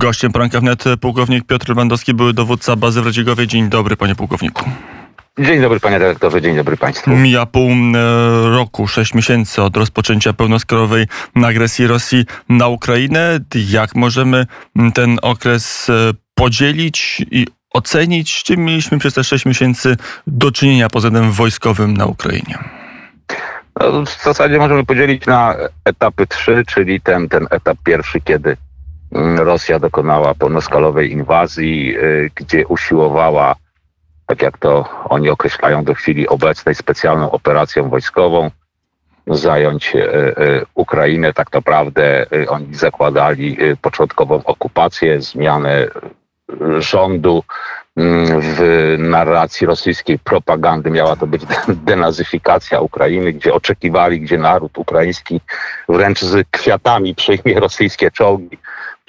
Gościem poranka wnet pułkownik Piotr Lewandowski, były dowódca bazy w Radziegowie. Dzień dobry, panie pułkowniku. Dzień dobry panie dyrektorze, dzień dobry państwu. Mija pół e, roku, sześć miesięcy od rozpoczęcia pełnoskalowej agresji Rosji na Ukrainę. Jak możemy ten okres e, podzielić i ocenić, z czym mieliśmy przez te sześć miesięcy do czynienia pod względem wojskowym na Ukrainie? No, w zasadzie możemy podzielić na etapy trzy, czyli ten, ten etap pierwszy, kiedy Rosja dokonała pełnoskalowej inwazji, y, gdzie usiłowała, tak jak to oni określają do chwili obecnej, specjalną operacją wojskową, zająć y, y, Ukrainę. Tak naprawdę oni zakładali początkową okupację, zmianę rządu, Mm, w narracji rosyjskiej propagandy miała to być denazyfikacja Ukrainy, gdzie oczekiwali, gdzie naród ukraiński wręcz z kwiatami przejmie rosyjskie czołgi.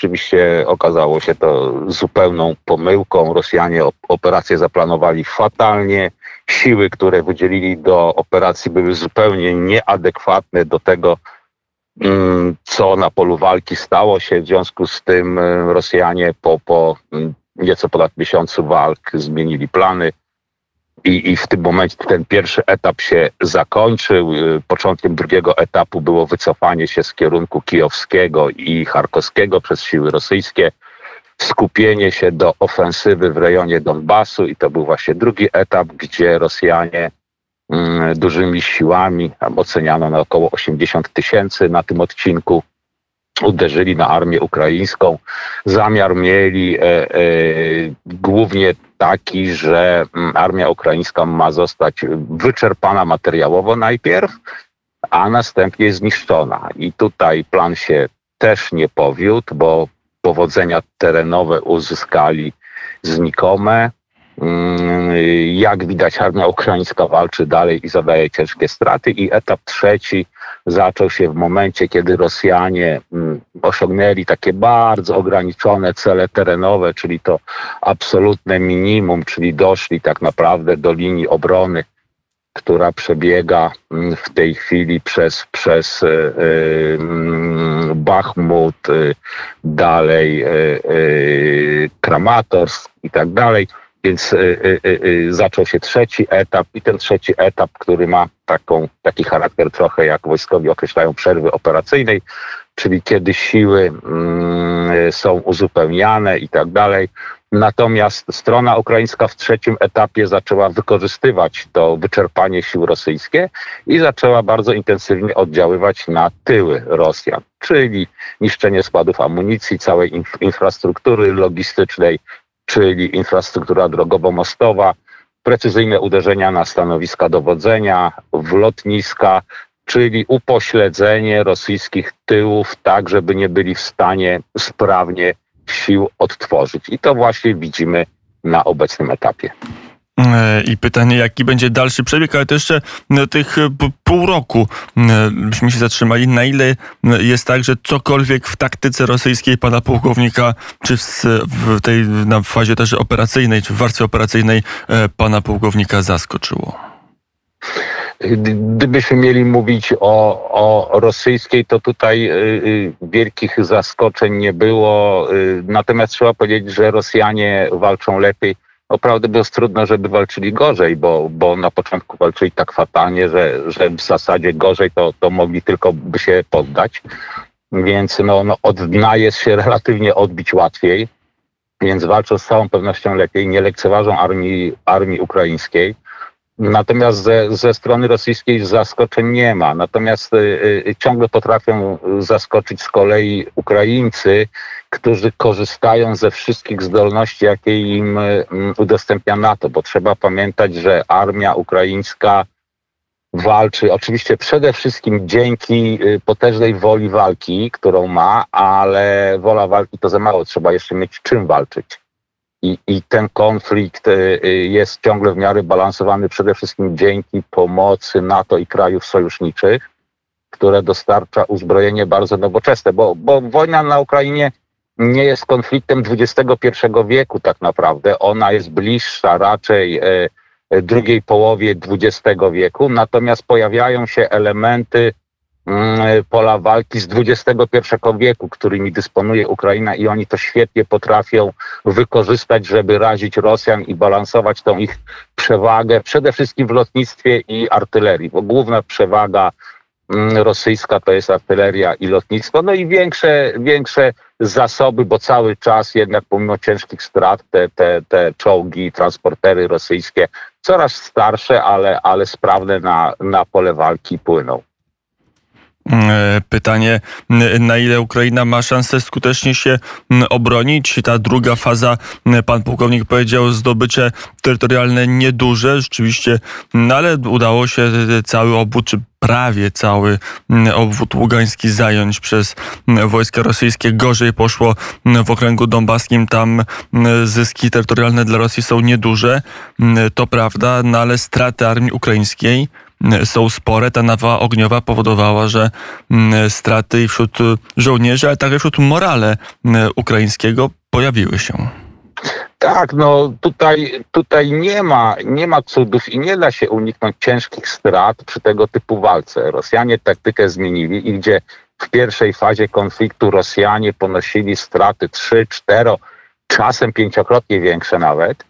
Oczywiście okazało się to zupełną pomyłką. Rosjanie operację zaplanowali fatalnie. Siły, które wydzielili do operacji, były zupełnie nieadekwatne do tego, mm, co na polu walki stało się. W związku z tym e, Rosjanie po, po mm, nieco ponad miesiącu walk zmienili plany. I, I w tym momencie ten pierwszy etap się zakończył. Początkiem drugiego etapu było wycofanie się z kierunku kijowskiego i charkowskiego przez siły rosyjskie, skupienie się do ofensywy w rejonie Donbasu i to był właśnie drugi etap, gdzie Rosjanie mm, dużymi siłami, oceniano na około 80 tysięcy na tym odcinku, uderzyli na armię ukraińską. Zamiar mieli e, e, głównie taki, że mm, armia ukraińska ma zostać wyczerpana materiałowo najpierw, a następnie zniszczona. I tutaj plan się też nie powiódł, bo powodzenia terenowe uzyskali znikome. Mm, jak widać, armia ukraińska walczy dalej i zadaje ciężkie straty. I etap trzeci zaczął się w momencie, kiedy Rosjanie mm, osiągnęli takie bardzo ograniczone cele terenowe, czyli to absolutne minimum, czyli doszli tak naprawdę do linii obrony, która przebiega mm, w tej chwili przez, przez yy, Bachmut, yy, dalej yy, Kramatorsk i tak dalej. Więc y, y, y, zaczął się trzeci etap i ten trzeci etap, który ma taką, taki charakter trochę jak wojskowi określają przerwy operacyjnej, czyli kiedy siły mm, są uzupełniane i tak dalej. Natomiast strona ukraińska w trzecim etapie zaczęła wykorzystywać to wyczerpanie sił rosyjskie i zaczęła bardzo intensywnie oddziaływać na tyły Rosjan, czyli niszczenie składów amunicji, całej infrastruktury logistycznej, czyli infrastruktura drogowo-mostowa, precyzyjne uderzenia na stanowiska dowodzenia, w lotniska, czyli upośledzenie rosyjskich tyłów tak, żeby nie byli w stanie sprawnie sił odtworzyć. I to właśnie widzimy na obecnym etapie. E, I pytanie, jaki będzie dalszy przebieg, ale to jeszcze e, tych e, pół roku byśmy się zatrzymali. Na ile jest tak, że cokolwiek w taktyce rosyjskiej pana pułkownika, czy w tej na fazie też operacyjnej, czy w warstwie operacyjnej pana pułkownika zaskoczyło? Gdybyśmy mieli mówić o, o rosyjskiej, to tutaj wielkich zaskoczeń nie było. Natomiast trzeba powiedzieć, że Rosjanie walczą lepiej Naprawdę było trudno, żeby walczyli gorzej, bo, bo na początku walczyli tak fatalnie, że, że w zasadzie gorzej to, to mogli tylko by się poddać. Więc no, no, od dna jest się relatywnie odbić łatwiej, więc walczą z całą pewnością lepiej, nie lekceważą armii, armii ukraińskiej. Natomiast ze, ze strony rosyjskiej zaskoczeń nie ma. Natomiast y, y, ciągle potrafią zaskoczyć z kolei Ukraińcy, którzy korzystają ze wszystkich zdolności, jakie im y, udostępnia NATO, bo trzeba pamiętać, że armia ukraińska walczy oczywiście przede wszystkim dzięki y, potężnej woli walki, którą ma, ale wola walki to za mało, trzeba jeszcze mieć czym walczyć. I, I ten konflikt y, y, jest ciągle w miarę balansowany przede wszystkim dzięki pomocy NATO i krajów sojuszniczych, które dostarcza uzbrojenie bardzo nowoczesne, bo, bo wojna na Ukrainie nie jest konfliktem XXI wieku tak naprawdę. Ona jest bliższa raczej e, e, drugiej połowie XX wieku, natomiast pojawiają się elementy pola walki z XXI wieku, którymi dysponuje Ukraina i oni to świetnie potrafią wykorzystać, żeby razić Rosjan i balansować tą ich przewagę, przede wszystkim w lotnictwie i artylerii, bo główna przewaga mm, rosyjska to jest artyleria i lotnictwo, no i większe, większe zasoby, bo cały czas jednak pomimo ciężkich strat te, te, te czołgi, transportery rosyjskie coraz starsze, ale, ale sprawne na, na pole walki płyną. E, pytanie, na ile Ukraina ma szansę skutecznie się obronić? Ta druga faza, pan pułkownik powiedział, zdobycze terytorialne nieduże, rzeczywiście, no ale udało się cały obwód, czy prawie cały obwód ługański zająć przez wojska rosyjskie. Gorzej poszło w okręgu donbaskim. Tam zyski terytorialne dla Rosji są nieduże, to prawda, no ale straty armii ukraińskiej są spore. Ta nawa ogniowa powodowała, że mm, straty wśród żołnierzy, ale także wśród morale mm, ukraińskiego pojawiły się. Tak, no tutaj, tutaj nie, ma, nie ma cudów i nie da się uniknąć ciężkich strat przy tego typu walce. Rosjanie taktykę zmienili i gdzie w pierwszej fazie konfliktu Rosjanie ponosili straty 3, 4, czasem pięciokrotnie większe nawet,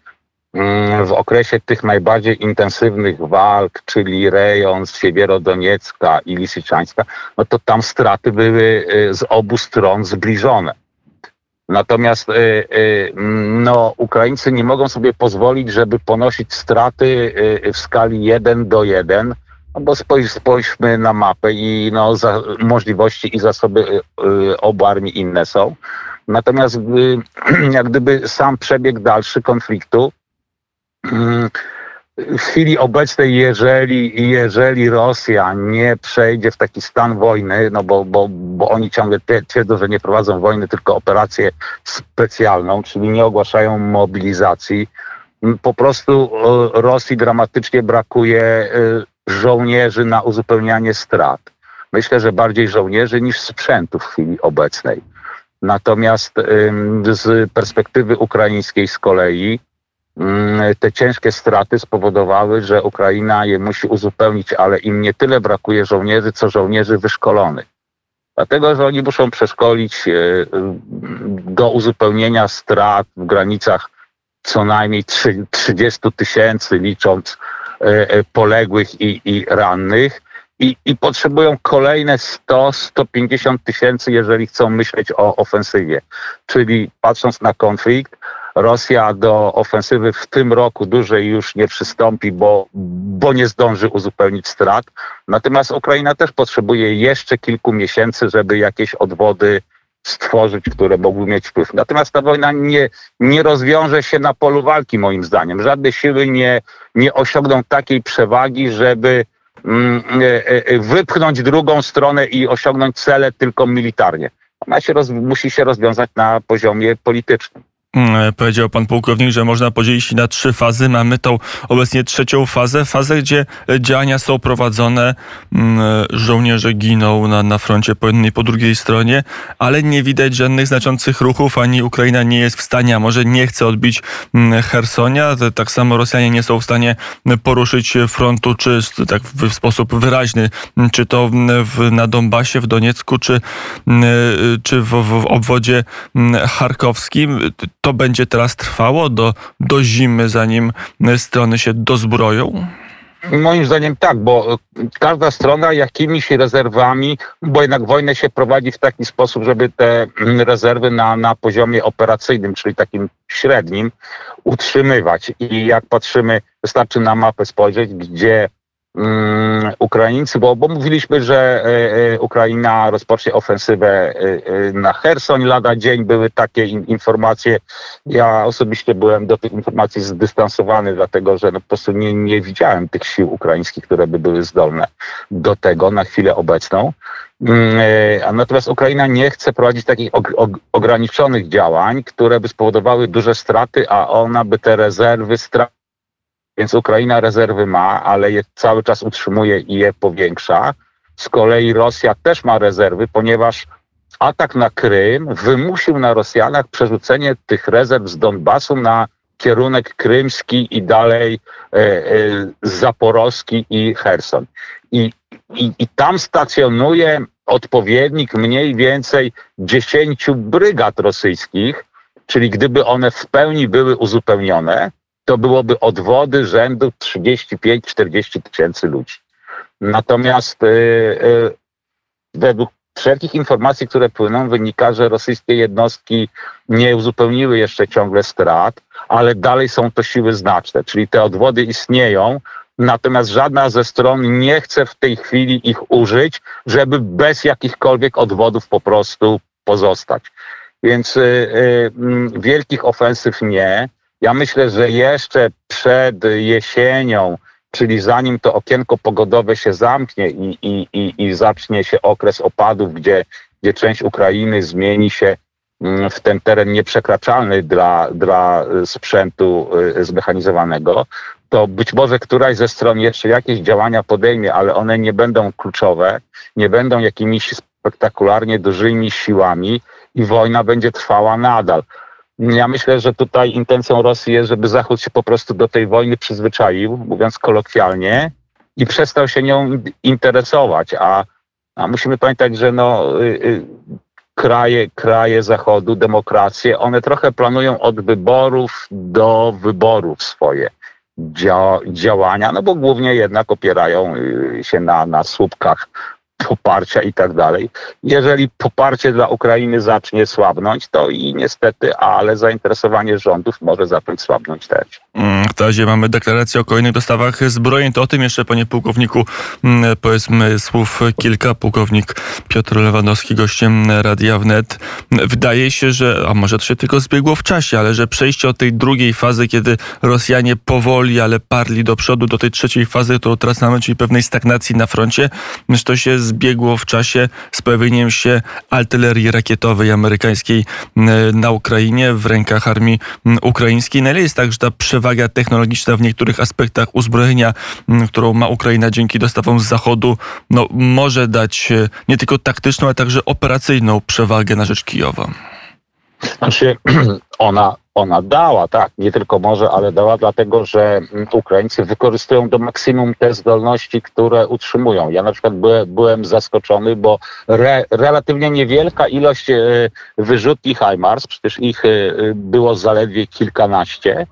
w okresie tych najbardziej intensywnych walk, czyli rejon Siewierodoniecka i Lisiczańska, no to tam straty były y, z obu stron zbliżone. Natomiast y, y, no, Ukraińcy nie mogą sobie pozwolić, żeby ponosić straty w skali 1 do 1, no bo spojrzmy na mapę i no, za, możliwości i zasoby obu armii inne są. Natomiast jak gdyby sam przebieg dalszy konfliktu w chwili obecnej, jeżeli, jeżeli Rosja nie przejdzie w taki stan wojny, no bo, bo, bo oni ciągle twierdzą, że nie prowadzą wojny, tylko operację specjalną, czyli nie ogłaszają mobilizacji, po prostu e, Rosji dramatycznie brakuje e, żołnierzy na uzupełnianie strat. Myślę, że bardziej żołnierzy niż sprzętu w chwili obecnej. Natomiast z perspektywy ukraińskiej z kolei, Mm, te ciężkie straty spowodowały, że Ukraina je musi uzupełnić, ale im nie tyle brakuje żołnierzy, co żołnierzy wyszkolonych. Dlatego, że oni muszą przeszkolić e, do uzupełnienia strat w granicach co najmniej 30 tysięcy, licząc e, e, poległych i, i rannych. I, I, potrzebują kolejne 100-150 tysięcy, jeżeli chcą myśleć o ofensywie. Czyli patrząc na konflikt, Rosja do ofensywy w tym roku dłużej już nie przystąpi, bo, bo nie zdąży uzupełnić strat. Natomiast Ukraina też potrzebuje jeszcze kilku miesięcy, żeby jakieś odwody stworzyć, które mogły mieć wpływ. Natomiast ta wojna nie, nie rozwiąże się na polu walki, moim zdaniem. Żadne siły nie, nie osiągną takiej przewagi, żeby mm, e, e, wypchnąć drugą stronę i osiągnąć cele tylko militarnie. Ona się roz, musi się rozwiązać na poziomie politycznym. Mm, e, powiedział pan pułkownik, że można podzielić na trzy fazy. Mamy tą obecnie trzecią fazę, fazę, gdzie działania są prowadzone, mm, e, żołnierze giną na, na froncie po jednej po drugiej stronie, ale nie widać żadnych znaczących ruchów, ani Ukraina nie jest w stanie, a może nie chce odbić mm, Hersonia. Tak samo Rosjanie nie są w stanie poruszyć frontu, czy tak w sposób wyraźny, czy to w, na Donbasie, w Doniecku, czy, czy w, w obwodzie charkowskim to będzie teraz trwało do, do zimy, zanim strony się dozbroją? Moim zdaniem tak, bo każda strona jakimiś rezerwami, bo jednak wojnę się prowadzi w taki sposób, żeby te rezerwy na, na poziomie operacyjnym, czyli takim średnim, utrzymywać. I jak patrzymy, wystarczy na mapę spojrzeć, gdzie Mm, Ukraińcy, bo, bo mówiliśmy, że e, e, Ukraina rozpocznie ofensywę e, na Hersoń lada dzień. Były takie informacje. Ja osobiście byłem do tych informacji zdystansowany, dlatego że no po prostu nie, nie widziałem tych sił ukraińskich, które by były zdolne do tego na chwilę obecną. Mm, natomiast Ukraina nie chce prowadzić takich ograniczonych działań, które by spowodowały duże straty, a ona by te rezerwy straciła więc Ukraina rezerwy ma, ale je cały czas utrzymuje i je powiększa. Z kolei Rosja też ma rezerwy, ponieważ atak na Krym wymusił na Rosjanach przerzucenie tych rezerw z Donbasu na kierunek krymski i dalej e, e, zaporowski i Herson. I i, i tam stacjonuje odpowiednik mniej więcej 10 brygad rosyjskich, czyli gdyby one w pełni były uzupełnione, to byłoby odwody rzędu 35-40 tysięcy ludzi. Natomiast y, y, według wszelkich informacji, które płyną, wynika, że rosyjskie jednostki nie uzupełniły jeszcze ciągle strat, ale dalej są to siły znaczne, czyli te odwody istnieją, natomiast żadna ze stron nie chce w tej chwili ich użyć, żeby bez jakichkolwiek odwodów po prostu pozostać. Więc y, wielkich ofensyw nie. Ja myślę, że jeszcze przed jesienią, czyli zanim to okienko pogodowe się zamknie i, i, i, i zacznie się okres opadów, gdzie, gdzie część Ukrainy zmieni się mm, w ten teren nieprzekraczalny dla, dla sprzętu y, zmechanizowanego, to być może któraś ze stron jeszcze jakieś działania podejmie, ale one nie będą kluczowe, nie będą jakimiś spektakularnie dużymi siłami i wojna będzie trwała nadal. Ja myślę, że tutaj intencją Rosji jest, żeby Zachód się po prostu do tej wojny przyzwyczaił, mówiąc kolokwialnie, i przestał się nią interesować. A, a musimy pamiętać, że no, y, y, kraje, kraje Zachodu, demokracje, one trochę planują od wyborów do wyborów swoje dzia działania, no bo głównie jednak opierają y, się na, na słupkach poparcia i tak dalej. Jeżeli poparcie dla Ukrainy zacznie słabnąć, to i niestety, ale zainteresowanie rządów może zacząć słabnąć też. Mm, w razie mamy deklarację o kolejnych dostawach zbrojeń. To o tym jeszcze, panie pułkowniku, mm, powiedzmy słów kilka. Pułkownik Piotr Lewandowski, gościem Radia Wnet. Wydaje się, że, a może to się tylko zbiegło w czasie, ale że przejście od tej drugiej fazy, kiedy Rosjanie powoli, ale parli do przodu, do tej trzeciej fazy, to teraz mamy, czyli pewnej stagnacji na froncie, że to się zbiegło w czasie z pojawieniem się artylerii rakietowej amerykańskiej na Ukrainie w rękach armii ukraińskiej. Na ile jest tak, że ta przewaga przewaga technologiczna w niektórych aspektach uzbrojenia, którą ma Ukraina dzięki dostawom z Zachodu, no, może dać e, nie tylko taktyczną, ale także operacyjną przewagę na rzecz Kijowa. Znaczy, ona, ona dała, tak, nie tylko może, ale dała, dlatego że Ukraińcy wykorzystują do maksimum te zdolności, które utrzymują. Ja na przykład byłem, byłem zaskoczony, bo re, relatywnie niewielka ilość e, wyrzutni HIMARS, przecież ich e, było zaledwie kilkanaście,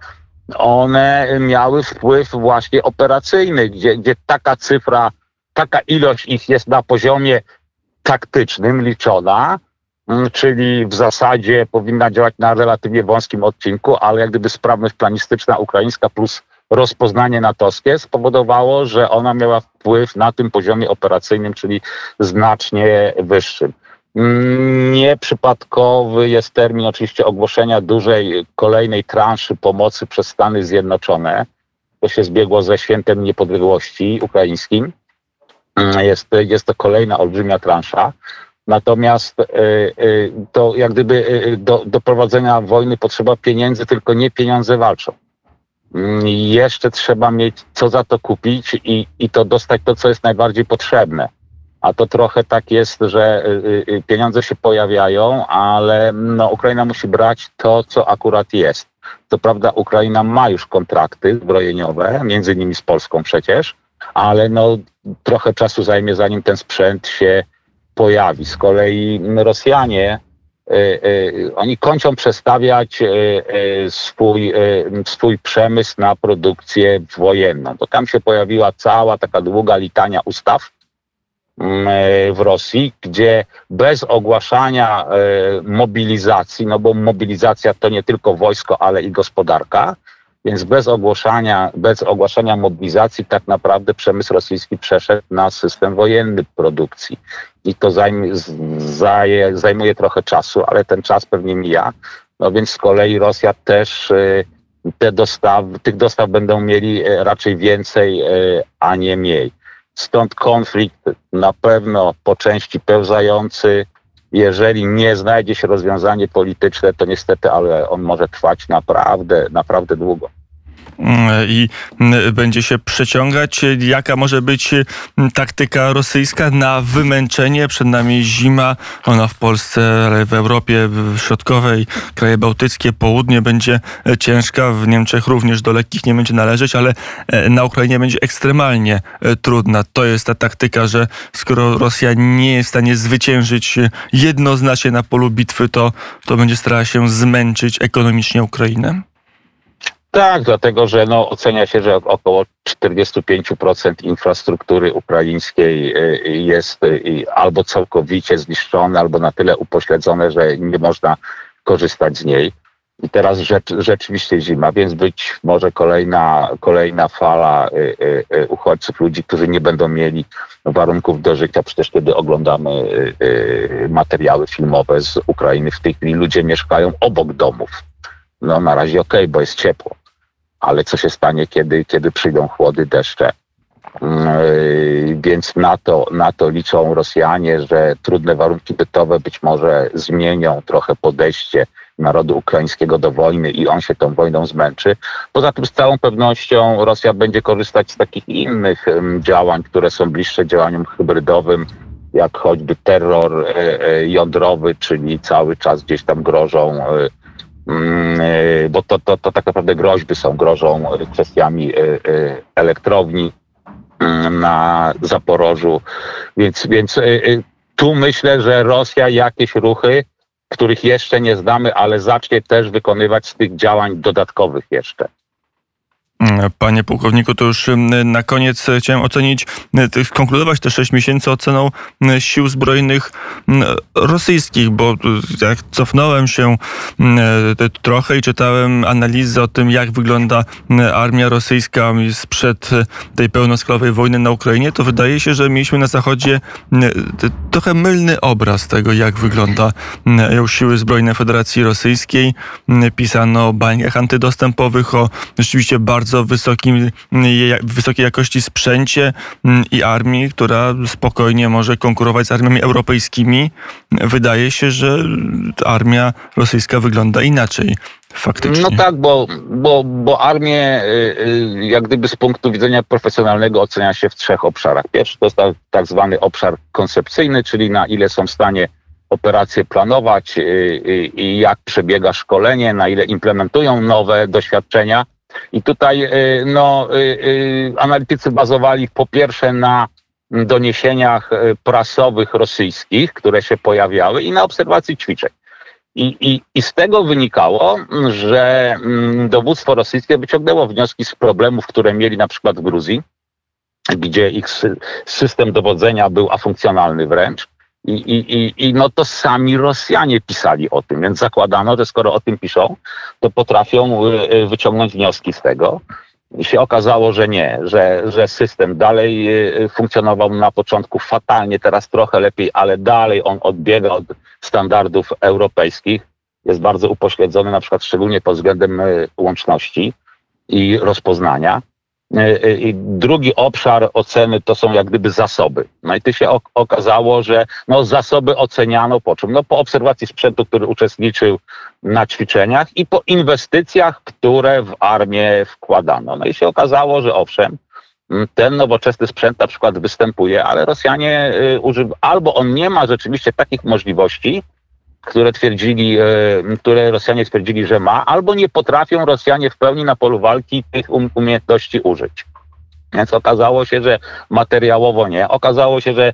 one miały wpływ właśnie operacyjny, gdzie, gdzie taka cyfra, taka ilość ich jest na poziomie taktycznym liczona, mm, czyli w zasadzie powinna działać na relatywnie wąskim odcinku, ale jak gdyby sprawność planistyczna ukraińska plus rozpoznanie natowskie spowodowało, że ona miała wpływ na tym poziomie operacyjnym, czyli znacznie wyższym. Nieprzypadkowy jest termin oczywiście ogłoszenia dużej kolejnej transzy pomocy przez Stany Zjednoczone. To się zbiegło ze świętem niepodległości ukraińskim. Jest, jest to kolejna olbrzymia transza. Natomiast y, y, to jak gdyby y, do, do prowadzenia wojny potrzeba pieniędzy, tylko nie pieniądze walczą. Mm, jeszcze trzeba mieć co za to kupić i, i to dostać to, co jest najbardziej potrzebne a to trochę tak jest, że pieniądze się pojawiają, ale no, Ukraina musi brać to, co akurat jest. Co prawda Ukraina ma już kontrakty zbrojeniowe, między innymi z Polską przecież, ale no, trochę czasu zajmie, zanim ten sprzęt się pojawi. Z kolei Rosjanie, y, y, oni kończą przestawiać y swój, swój przemysł na produkcję wojenną. To tam się pojawiła cała taka długa litania ustaw, Mm, e, w Rosji, gdzie bez ogłaszania e, mobilizacji, no bo mobilizacja to nie tylko wojsko, ale i gospodarka, więc bez ogłaszania, bez ogłaszania mobilizacji tak naprawdę przemysł rosyjski przeszedł na system wojenny produkcji. I to zajmuje trochę czasu, ale ten czas pewnie mija. No więc z kolei Rosja też e, te dostaw, tych dostaw będą mieli raczej więcej, a nie mniej. Stąd konflikt na pewno po części pełzający. Jeżeli nie znajdzie się rozwiązanie polityczne, to niestety, ale on może trwać naprawdę, naprawdę długo. I będzie się przeciągać. Jaka może być taktyka rosyjska na wymęczenie? Przed nami zima, ona w Polsce, ale w Europie Środkowej, kraje bałtyckie, południe będzie ciężka, w Niemczech również do lekkich nie będzie należeć, ale na Ukrainie będzie ekstremalnie trudna. To jest ta taktyka, że skoro Rosja nie jest w stanie zwyciężyć jednoznacznie na polu bitwy, to, to będzie starała się zmęczyć ekonomicznie Ukrainę? Tak, dlatego że no, ocenia się, że około 45% infrastruktury ukraińskiej y, jest y, albo całkowicie zniszczone, albo na tyle upośledzone, że nie można korzystać z niej. I teraz rzecz, rzeczywiście zima, więc być może kolejna, kolejna fala y, uchodźców, ludzi, którzy nie będą mieli warunków do życia. Przecież kiedy oglądamy materiały filmowe z Ukrainy, w tej chwili ludzie mieszkają obok domów. No na razie okej, okay, bo jest ciepło ale co się stanie, kiedy, kiedy przyjdą chłody, deszcze. Yy, więc na to, na to liczą Rosjanie, że trudne warunki bytowe być może zmienią trochę podejście narodu ukraińskiego do wojny i on się tą wojną zmęczy. Poza tym z całą pewnością Rosja będzie korzystać z takich innych działań, które są bliższe działaniom hybrydowym, jak choćby terror e, e, jądrowy, czyli cały czas gdzieś tam grożą Mm, bo to, to, to tak naprawdę groźby są, grożą kwestiami e, e, elektrowni mm, na Zaporożu. Więc, więc tu myślę, że Rosja jakieś ruchy, których jeszcze nie znamy, ale zacznie też wykonywać z tych działań dodatkowych jeszcze. Panie pułkowniku, to już na koniec chciałem ocenić, skonkludować te 6 miesięcy oceną sił zbrojnych rosyjskich, bo jak cofnąłem się trochę i czytałem analizy o tym, jak wygląda armia rosyjska sprzed tej pełnoskalowej wojny na Ukrainie, to wydaje się, że mieliśmy na Zachodzie trochę mylny obraz tego, jak wygląda siły zbrojne Federacji Rosyjskiej. Pisano o bańkach antydostępowych, o rzeczywiście bardzo bardzo wysokim, wysokiej jakości sprzęcie mm, i armii, która spokojnie może konkurować z armiami europejskimi. Wydaje się, że armia rosyjska wygląda inaczej. Faktycznie. No tak, bo, bo, bo armię y, y, jak gdyby z punktu widzenia profesjonalnego ocenia się w trzech obszarach. Pierwszy to jest tak, zwany obszar koncepcyjny, czyli na ile są w stanie operacje planować y, i jak przebiega szkolenie, na ile implementują nowe doświadczenia. I tutaj y, no, y, y, analitycy bazowali po pierwsze na doniesieniach prasowych rosyjskich, które się pojawiały i na obserwacji ćwiczeń. I, i, I z tego wynikało, że mm, dowództwo rosyjskie wyciągnęło wnioski z problemów, które mieli na przykład w Gruzji, gdzie ich system dowodzenia był afunkcjonalny wręcz. I, i, I no to sami Rosjanie pisali o tym, więc zakładano, że skoro o tym piszą, to potrafią y, y, wyciągnąć wnioski z tego. I się okazało, że nie, że, że system dalej y, funkcjonował na początku fatalnie, teraz trochę lepiej, ale dalej on odbiega od standardów europejskich. Jest bardzo upośledzony, na przykład szczególnie pod względem łączności i rozpoznania. E, e, I drugi obszar oceny to są jak gdyby zasoby. No i tu się okazało, że no zasoby oceniano po czym? No po obserwacji sprzętu, który uczestniczył na ćwiczeniach i po inwestycjach, które w armię wkładano. No i się okazało, że owszem, ten nowoczesny sprzęt na przykład występuje, ale Rosjanie y, używają, albo on nie ma rzeczywiście takich możliwości, które twierdzili, e, które Rosjanie twierdzili, że ma, albo nie potrafią Rosjanie w pełni na polu walki tych um, umiejętności użyć. Więc okazało się, że materiałowo nie. Okazało się, że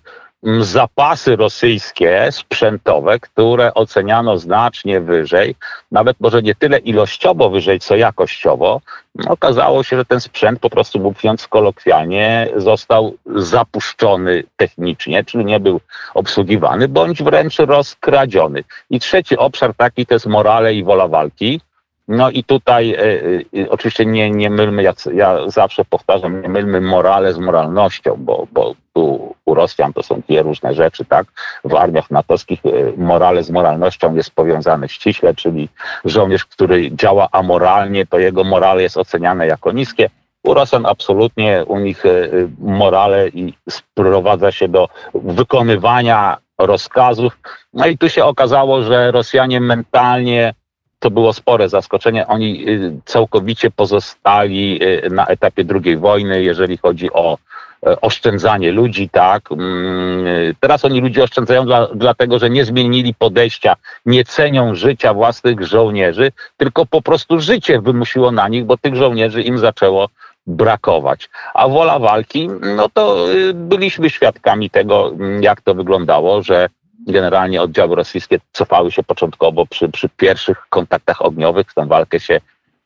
zapasy rosyjskie sprzętowe, które oceniano znacznie wyżej, nawet może nie tyle ilościowo wyżej, co jakościowo, okazało się, że ten sprzęt po prostu, mówiąc kolokwialnie, został zapuszczony technicznie, czyli nie był obsługiwany, bądź wręcz rozkradziony. I trzeci obszar taki to jest morale i wola walki. No i tutaj y, y, oczywiście nie, nie mylmy, ja, ja zawsze powtarzam, nie mylmy morale z moralnością, bo, bo tu u Rosjan to są dwie różne rzeczy, tak? W armiach natowskich y, morale z moralnością jest powiązane ściśle, czyli żołnierz, który działa amoralnie, to jego morale jest oceniane jako niskie. U Rosjan absolutnie, u nich morale i sprowadza się do wykonywania rozkazów. No i tu się okazało, że Rosjanie mentalnie to było spore zaskoczenie. Oni y, całkowicie pozostali y, na etapie II wojny, jeżeli chodzi o e, oszczędzanie ludzi, tak. Mm, Teraz oni ludzie oszczędzają dla, dlatego, że nie zmienili podejścia, nie cenią życia własnych żołnierzy, tylko po prostu życie wymusiło na nich, bo tych żołnierzy im zaczęło brakować. A wola walki, no to y, byliśmy świadkami tego, mm, jak to wyglądało, że generalnie oddziały rosyjskie cofały się początkowo przy, przy pierwszych kontaktach ogniowych, w tę walkę się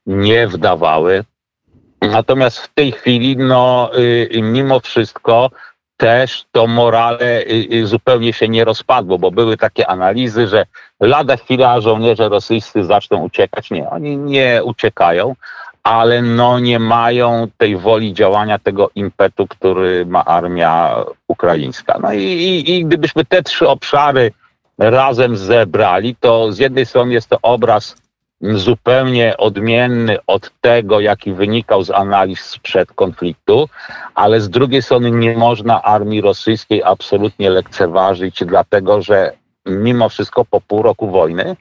nie wdawały. Natomiast w tej chwili, no, y, mimo wszystko, też to morale y, y, zupełnie się nie rozpadło, bo były takie analizy, że lada chwila żołnierze rosyjscy zaczną uciekać. Nie, oni nie uciekają, ale no nie mają tej woli działania, tego impetu, który ma armia ukraińska. No i, i, i gdybyśmy te trzy obszary razem zebrali, to z jednej strony jest to obraz zupełnie odmienny od tego, jaki wynikał z analiz sprzed konfliktu, ale z drugiej strony nie można armii rosyjskiej absolutnie lekceważyć, dlatego że mimo wszystko po pół roku wojny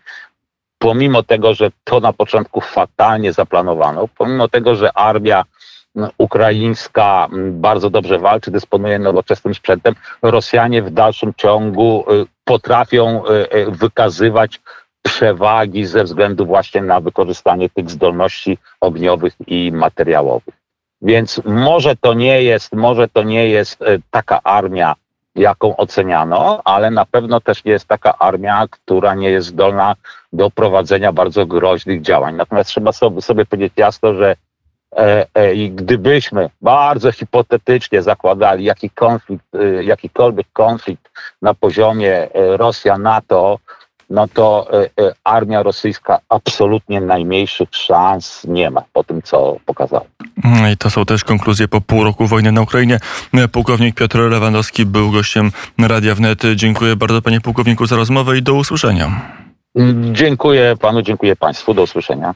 pomimo tego, że to na początku fatalnie zaplanowano, pomimo tego, że armia ukraińska bardzo dobrze walczy, dysponuje nowoczesnym sprzętem, Rosjanie w dalszym ciągu y, potrafią y, y, wykazywać przewagi ze względu właśnie na wykorzystanie tych zdolności ogniowych i materiałowych. Więc może to nie jest, może to nie jest taka armia, jaką oceniano, ale na pewno też nie jest taka armia, która nie jest zdolna do prowadzenia bardzo groźnych działań. Natomiast trzeba sobie, powiedzieć jasno, że e, e, gdybyśmy bardzo hipotetycznie zakładali jaki konflikt, e, jakikolwiek konflikt na poziomie e, Rosja-NATO, no to e, e, armia rosyjska absolutnie najmniejszych szans nie ma po tym, co pokazała. I to są też konkluzje po pół roku wojny na Ukrainie. Pułkownik Piotr Lewandowski był gościem Radia Wnet. Dziękuję bardzo panie pułkowniku za rozmowę i do usłyszenia. Dziękuję panu, dziękuję państwu. Do usłyszenia.